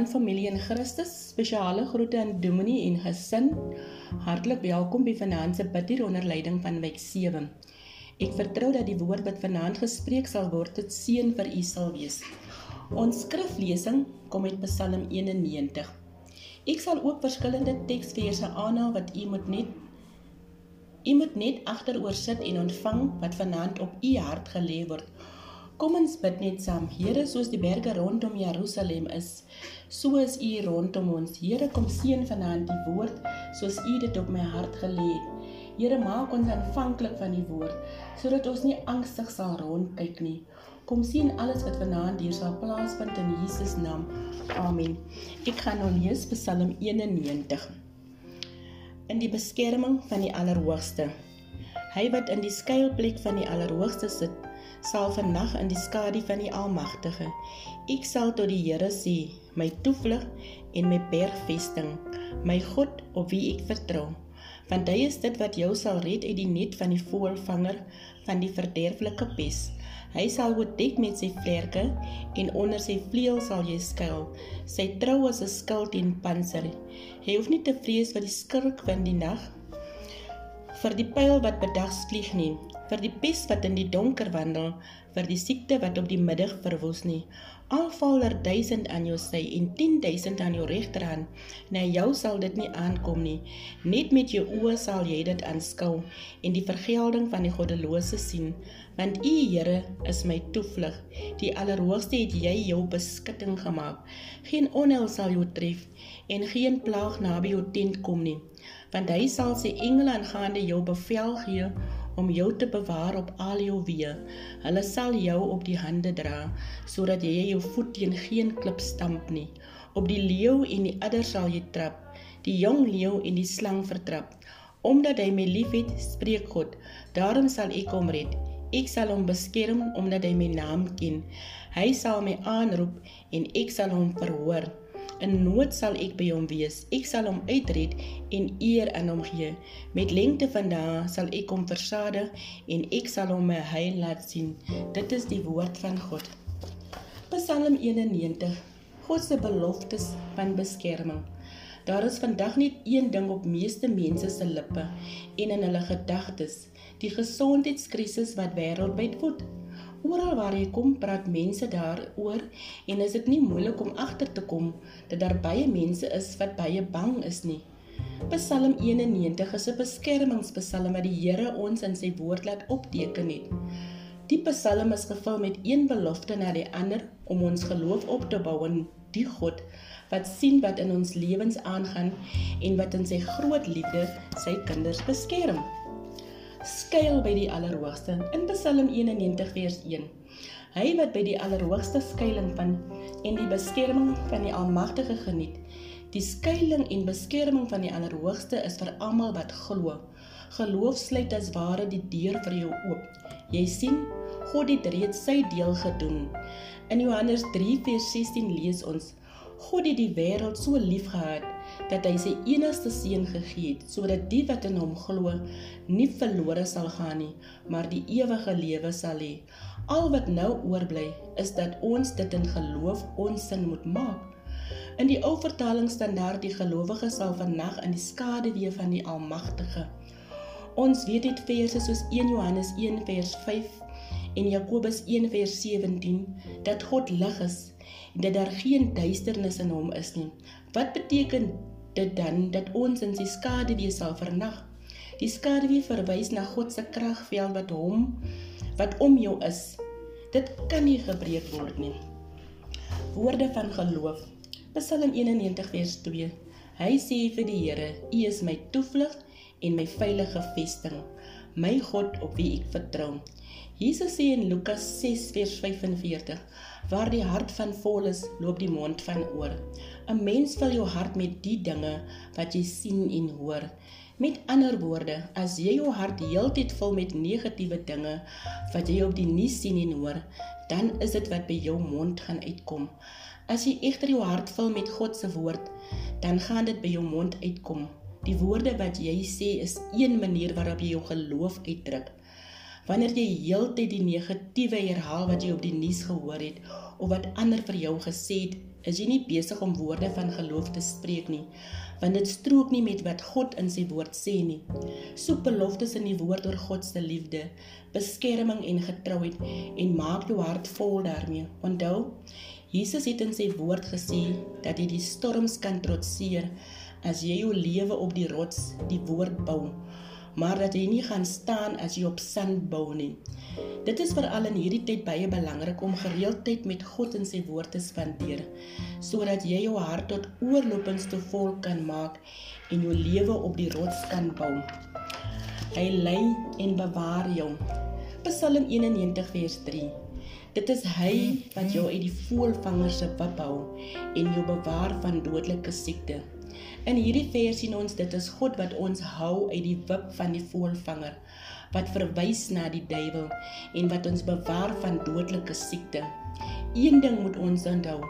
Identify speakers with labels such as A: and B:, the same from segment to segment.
A: vanaand familie in Christus, spesiale groete aan Dominee en gesin. Hartlik welkom by vanaand se bidtier onder leiding van week 7. Ek vertrou dat die woord wat vanaand gespreek sal word tot seën vir u sal wees. Ons skriflesing kom uit Psalm 91. Ek sal ook verskillende teksverse aanhaal wat u moet net u moet net agteroor sit en ontvang wat vanaand op u hart gelê word. Kom ons bid net saam. Here, soos die berge rondom Jerusalem is, so is U rondom ons. Here, kom seën vanaand die woord soos U dit op my hart gelê het. Here, maak ons aanvanklik van die woord sodat ons nie angstig sal rondkyk nie. Kom sien alles wat vanaand hier sal plaasvind in Jesus naam. Amen. Ek gaan nou lees Psalm 91. In die beskerming van die Allerhoogste. Hy wat in die skuilplek van die Allerhoogste sit, sal vannag in die skadu van die Almagtige. Ek sal tot die Here sê, my toevlug en my bergvesting, my God op wie ek vertrou. Want hy is dit wat jou sal red uit die net van die voëlvanger van die verderflike pes. Hy sal jou dek met sy vlerke en onder sy vleuel sal jy skuil. Sy trou is 'n skild teen panser. Hy hoef nie te vrees vir die skurk van die nag vir die pyl wat bedags vlieg nie vir die pes wat in die donker wandel, vir die siekte wat op die middag verwoes nie. Al val er duisend aan jou sy en tien duisend aan jou rechterhand, na jou sal dit nie aankom nie. Net met jou oor sal jy dit aanskou en die vergelding van die godeloose sien, want u Heere is my toevlug. Die allerhoogste het jy jou beskitting gemaakt. Geen onheil sal jou tref en geen plaag na by jou tent kom nie, want hy sal sy engel aangaande jou bevel gee om jou te bewaar op al jou weë. Hulle sal jou op die hande dra sodat jy jou voet teen geen klip stamp nie. Op die leeu en die adder sal jy trap, die jong leeu en die slang vertrap. Omdat hy my liefhet, spreek God, daarom sal ek hom red. Ek sal hom beskerm omdat hy my naam ken. Hy sal my aanroep en ek sal hom verhoor. In nood sal ek by hom wees. Ek sal hom uitred en eer aan hom gee. Met lengte van dae sal ek hom versadig en ek sal hom my heil laat sien. Dit is die woord van God. Psalm 91. God se beloftes van beskerming. Daar is vandag net een ding op meeste mense se lippe en in hulle gedagtes, die gesondheidskrisis wat wêreldwyd woed. Oral waar jy kom, praat mense daaroor en is dit nie moeilik om agter te kom dat daar baie mense is wat baie bang is nie. Psalm 91 is 'n beskermingspsalm wat die Here ons in sy woord laat opteken het. Die psalm is gevul met een belofte na die ander om ons geloof op te bou in die God wat sien wat in ons lewens aangaan en wat in sy groot liefde sy kinders beskerm skuil by die Allerhoogste in Psalm 91 vers 1. Hy wat by die Allerhoogste skuilings van en die beskerming van die Almagtige geniet. Die skuilings en beskerming van die Allerhoogste is vir almal wat glo. Geloof sluit as ware die deur vir jou oop. Jy sien, God het reeds sy deel gedoen. In Johannes 3 vers 16 lees ons: God het die wêreld so liefgehad dat hy sy enigste seun gegee het sodat die wat in hom glo nie verlore sal gaan nie, maar die ewige lewe sal hê. Al wat nou oorbly is dat ons dit in geloof ons sin moet maak. In die ou vertaling staan daar die gelowige sal vannag in die skaduwee van die Almagtige. Ons weet dit verse soos 1 Johannes 1 vers 5 en Jakobus 1 vers 17 dat God lig is dat daar geen duisternis in hom is nie. Wat beteken dit dan dat ons in sy skaduwee sal vernag? Die skaduwee verwys na God se kragveld wat hom wat om jou is. Dit kan nie gebreek word nie. Woorde van geloof. Psalm 91 vers 2. Hy sê vir die Here: U is my toevlug en my veilige vesting, my God op wie ek vertrou. Jesus sê in Lukas 6 vers 45: Waar die hart van vol is, loop die mond van oor. 'n Mens vul jou hart met die dinge wat jy sien en hoor. Met ander woorde, as jy jou hart heeltyd vul met negatiewe dinge wat jy op die nuus sien en hoor, dan is dit wat by jou mond gaan uitkom. As jy egter jou hart vul met God se woord, dan gaan dit by jou mond uitkom. Die woorde wat jy sê is een manier waarop jy jou geloof uitdruk. Wanneer jy heeltyd die negatiewe herhaal wat jy op die nuus gehoor het of wat ander vir jou gesê het, is jy nie besig om woorde van geloof te spreek nie, want dit strook nie met wat God in sy woord sê nie. Soek beloftes in die woord oor God se liefde, beskerming en getrouheid en maak jou hart vol daarmee. Onthou, Jesus het in sy woord gesê dat jy die storms kan trotseer as jy jou lewe op die rots, die woord bou maar dat jy nie gaan staan as jy op sand bou nie. Dit is veral in hierdie tyd baie belangrik om gereeld tyd met God en sy woord te spandeer, sodat jy jou hart tot oorlopings te vol kan maak en jou lewe op die rots kan bou. Hy lei en bewaar jou. Psalm 91 vers 3. Dit is hy wat jou uit die voëlvangers se wip hou en jou bewaar van dodelike siekte. In hierdie vers sien ons dit is God wat ons hou uit die wip van die voëlvanger wat verwys na die duiwel en wat ons bewaar van dodelike siekte. Een ding moet ons onthou.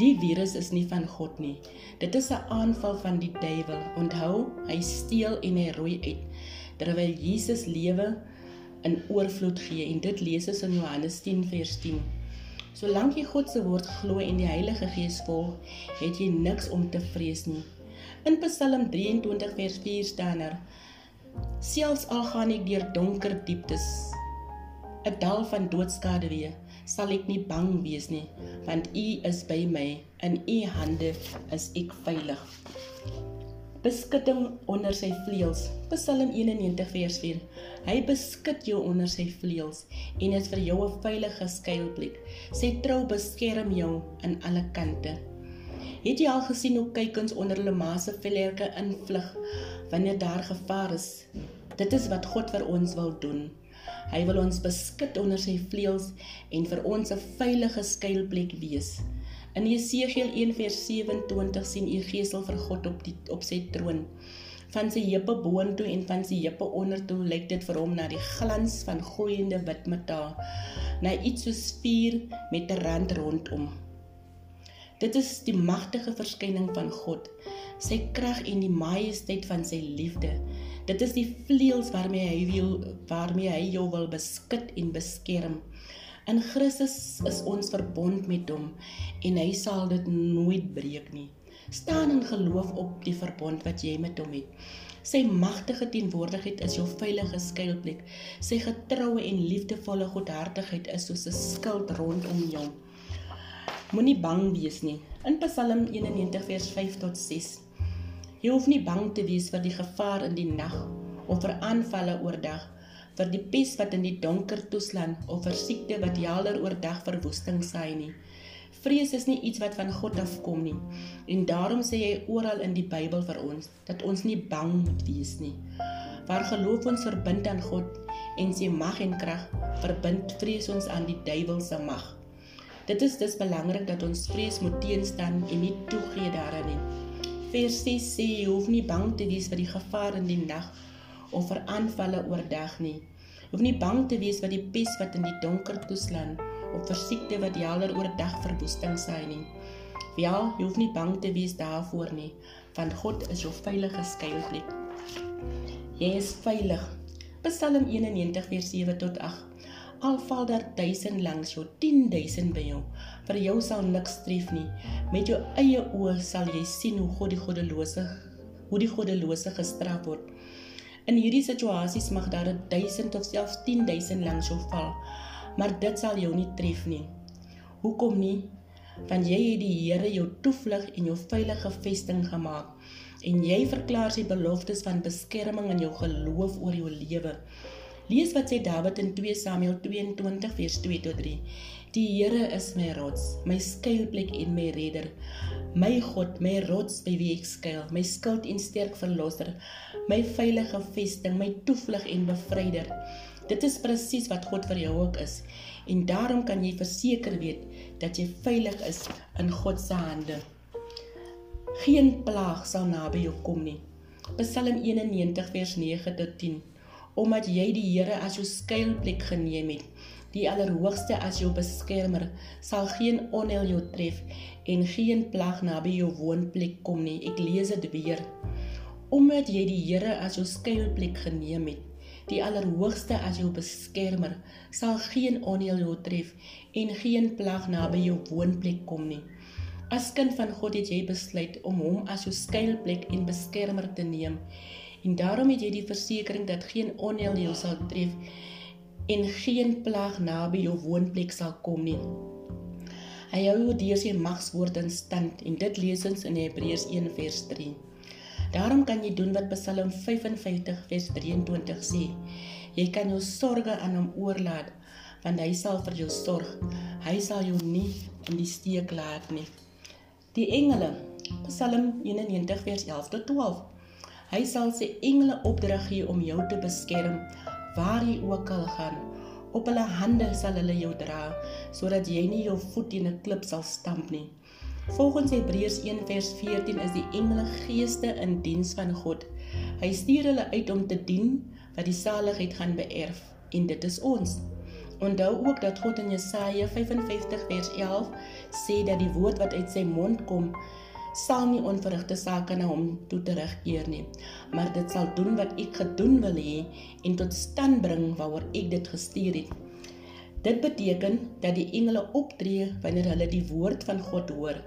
A: Die virus is nie van God nie. Dit is 'n aanval van die duiwel. Onthou, hy steel en hy roei uit. Terwyl Jesus lewe in oorvloed gee en dit lees ons in Johannes 10 vers 10. Solank jy God se woord glo en die Heilige Gees volg, het jy niks om te vrees nie. In Psalm 23 vers 4 staan er: Selfs al gaan ek deur donker dieptes, 'n dal van doodskade weer, sal ek nie bang wees nie, want U is by my, in U hande is ek veilig. Beskutting onder sy vleuels. Psalm 91 vers 4. Hy beskut jou onder sy vleuels en is vir jou 'n veilige skuilplek. Sy trou beskerm jou aan alle kante. Het jy al gesien hoe kuikens onder hulle ma se vellerke invlug wanneer daar gevaar is? Dit is wat God vir ons wil doen. Hy wil ons beskud onder sy vleuels en vir ons 'n veilige skuilplek wees. In Jesegiel 1:27 sien u gesel vir God op die op sy troon. Van sy heupe boontoe en van sy heupe ondertoe lyk dit vir hom na die glans van gloeiende wit metaal, na iets soos vuur met 'n rand rondom. Dit is die magtige verskyning van God, sy krag en die majesteit van sy liefde. Dit is die vleuels waarmee hy wil waarmee hy jou wil beskud en beskerm. In Christus is ons verbond met hom en hy sal dit nooit breek nie. Staan in geloof op die verbond wat jy met hom het. Sy magtige teenwoordigheid is jou veilige skuilplek. Sy getroue en liefdevolle godhartigheid is soos 'n skild rondom jou. Moenie bang wees nie. In Psalm 91 vers 5 tot 6. Jy hoef nie bang te wees vir die gevaar in die nag of vir aanvalle oordag, vir die pes wat in die donker toeslaan of vir siekte wat helder oordag verwoesting saai nie. Vrees is nie iets wat van God afkom nie. En daarom sê hy oral in die Bybel vir ons dat ons nie bang moet wees nie. Waar geloof ons verbind aan God en sy mag en krag, verbind vrees ons aan die duiwel se mag. Dit is dus belangrik dat ons vrees moet teenstaan en nie toegee daaraan nie. Vers 6 sê jy hoef nie bang te wees vir die gevaar in die nag of vir aanvalle oordag nie. Hoef nie bang te wees vir die pes wat in die donker toeslaan of vir siekte wat helder oordag verwoesting saai nie. Ja, jy hoef nie bang te wees daarvoor nie, want God is jou veilige skuilplek. Jy is veilig. Psalm 91 vers 7 tot 8 al val daar 1000 langs jou 10000 by jou vir jou sal niks tref nie met jou eie oë sal jy sien hoe God die goddelose hoe die goddelose gestraf word in hierdie situasies mag daar 1000 of selfs 10000 langs jou val maar dit sal jou nie tref nie. Hoekom nie? Want jy het die Here jou toevlug en jou veilige vesting gemaak en jy verklaar sy beloftes van beskerming in jou geloof oor jou lewe. Lees wat sê Dawid in 2 Samuel 22 vers 2 tot 3. Die Here is my rots, my skuilplek en my redder. My God, my rots by wie ek skuil, my skild en sterk verlosser, my veilige vesting, my toevlug en bevryder. Dit is presies wat God vir jou ook is. En daarom kan jy verseker weet dat jy veilig is in God se hande. Geen plaag sal naby jou kom nie. Psalm 91 vers 9 tot 10 omdat jy die Here as jou skuilplek geneem het. Die Allerhoogste as jou beskermer sal geen onheil jou tref en geen plag naby jou woonplek kom nie. Ek lees dit weer. Omdat jy die Here as jou skuilplek geneem het, Die Allerhoogste as jou beskermer sal geen onheil jou tref en geen plag naby jou woonplek kom nie. As kind van God het jy besluit om hom as jou skuilplek en beskermer te neem. En daarom het jy die versekering dat geen onheil jou sal tref en geen plag naby jou woonplek sal kom nie. Hy hou jou deur sy magswoord in stand en dit lees ons in Hebreërs 1 vers 3. Daarom kan jy doen wat Psalm 55 vers 23 sê. Jy kan jou sorges aan hom oorlaat want hy sal vir jou sorg. Hy sal jou nie in die steek laat nie. Die engele, Psalm 91 vers 11 tot 12. Hy sal sy engele opdrag gee om jou te beskerm waar jy ook al gaan. Op hulle hande sal hulle jou dra sodat jy nie jou voet in 'n klip sal stamp nie. Volgens Hebreërs 1:14 is die engele geeste in diens van God. Hy stuur hulle uit om te dien wat die saligheid gaan beerf en dit is ons. Onthou ook dat God in Jesaja 55:11 sê dat die woord wat uit sy mond kom sal nie onverrigte sake na hom toe terugkeer nie, maar dit sal doen wat ek gedoen wil hê en tot stand bring waaroor ek dit gestuur het. Dit beteken dat die engele optree wanneer hulle die woord van God hoor.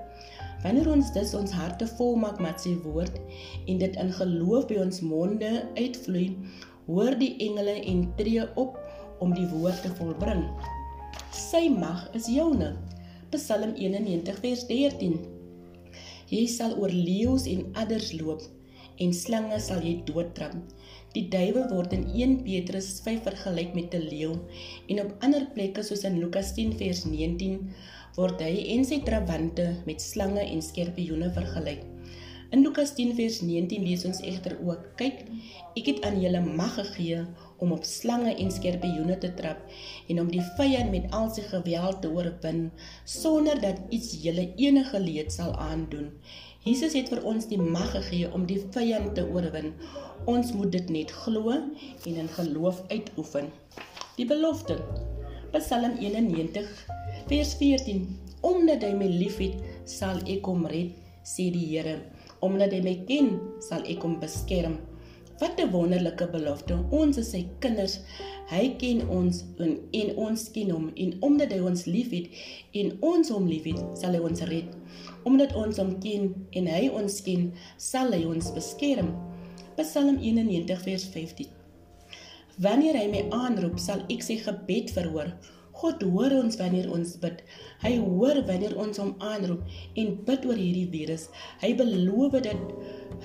A: Wanneer ons dus ons harte volmaak met sy woord en dit in geloof by ons monde uitvloei, hoor die engele en tree op om die woord te volbring. Sy mag is joune. Psalm 91 vers 13. Jy sal oor leeu's en adders loop en slange sal jy doodtrap. Die duiwel word in 1 Petrus 5 vergelyk met 'n leeu en op ander plekke soos in Lukas 10 vers 19 word hy en sy trawante met slange en skorpioene vergelyk. In Lukas 10 vers 19 lees ons egter ook: "Kyk, ek het aan julle mag gegee om op slange en skorpioene te trap en om die vyand met al sy geweld te oorwin sonder dat iets julle enige leed sal aandoen." Jesus het vir ons die mag gegee om die vyand te oorwin. Ons moet dit net glo en in geloof uitoefen. Die belofte. Psalm 91 vers 14. Omdat hy my liefhet, sal ek hom red, sê die Here omdat hy my ken, sal ek hom beskerm. Wat 'n wonderlike belofte. Ons is sy kinders. Hy ken ons en, en ons ken hom en omdat hy ons liefhet en ons hom liefhet, sal hy ons red. Omdat ons hom ken en hy ons ken, sal hy ons beskerm. Psalm 91 vers 15. Wanneer hy my aanroep, sal ek sy gebed verhoor. God hoor ons wanneer ons bid. Hy hoor wanneer ons hom aanroep en bid oor hierdie virus. Hy beloof dat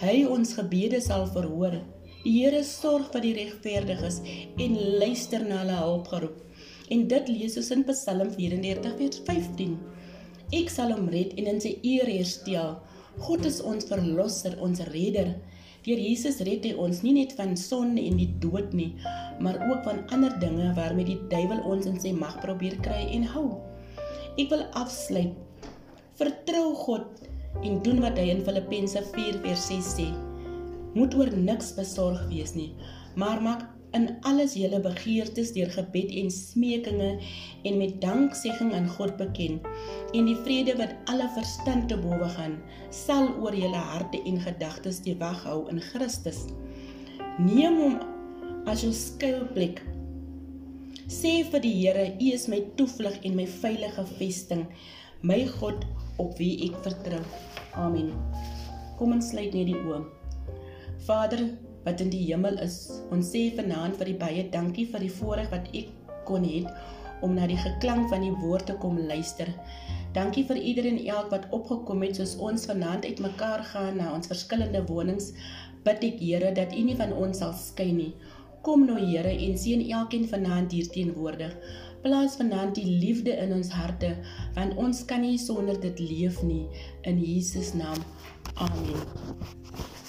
A: hy ons gebede sal verhoor. Die Here sorg vir die regverdiges en luister na hulle hulpgeroep. En dit lees ons in Psalm 34 vers 15. Ek sal hom red en in sy eer herstel. God is ons verlosser, ons redder. Deur Jesus red hy ons nie net van sonde en die dood nie, maar ook van ander dinge waarmee die duiwel ons in sy mag probeer kry en hou. Ek wil afsluit. Vertrou God en doen wat hy in Filippense 4:6 sê. Moet oor niks besorg wees nie, maar maak in alles julle begeertes deur gebed en smekinge en met danksegging aan God bekend en die vrede wat alle verstand te bowe gaan sal oor julle harte en gedagtes te wag hou in Christus. Neem hom as jou skuilplek. Sê vir die Here u is my toevlug en my veilige vesting. My God op wie ek vertrou. Amen. Kom ons sluit net die oë Vader wat in die hemel is. Ons sê vanaand vir die baie dankie vir die voorreg wat ek kon hê om na die geklank van die woord te kom luister. Dankie vir elkeen elk wat opgekom het soos ons vanaand uitmekaar gaan na ons verskillende wonings. Bid ek Here dat U nie van ons sal skei nie. Kom nou Here en seën elkeen vanaand hier teenwoordig. Plaas vanaand die liefde in ons harte want ons kan nie sonder dit leef nie in Jesus naam. Amen.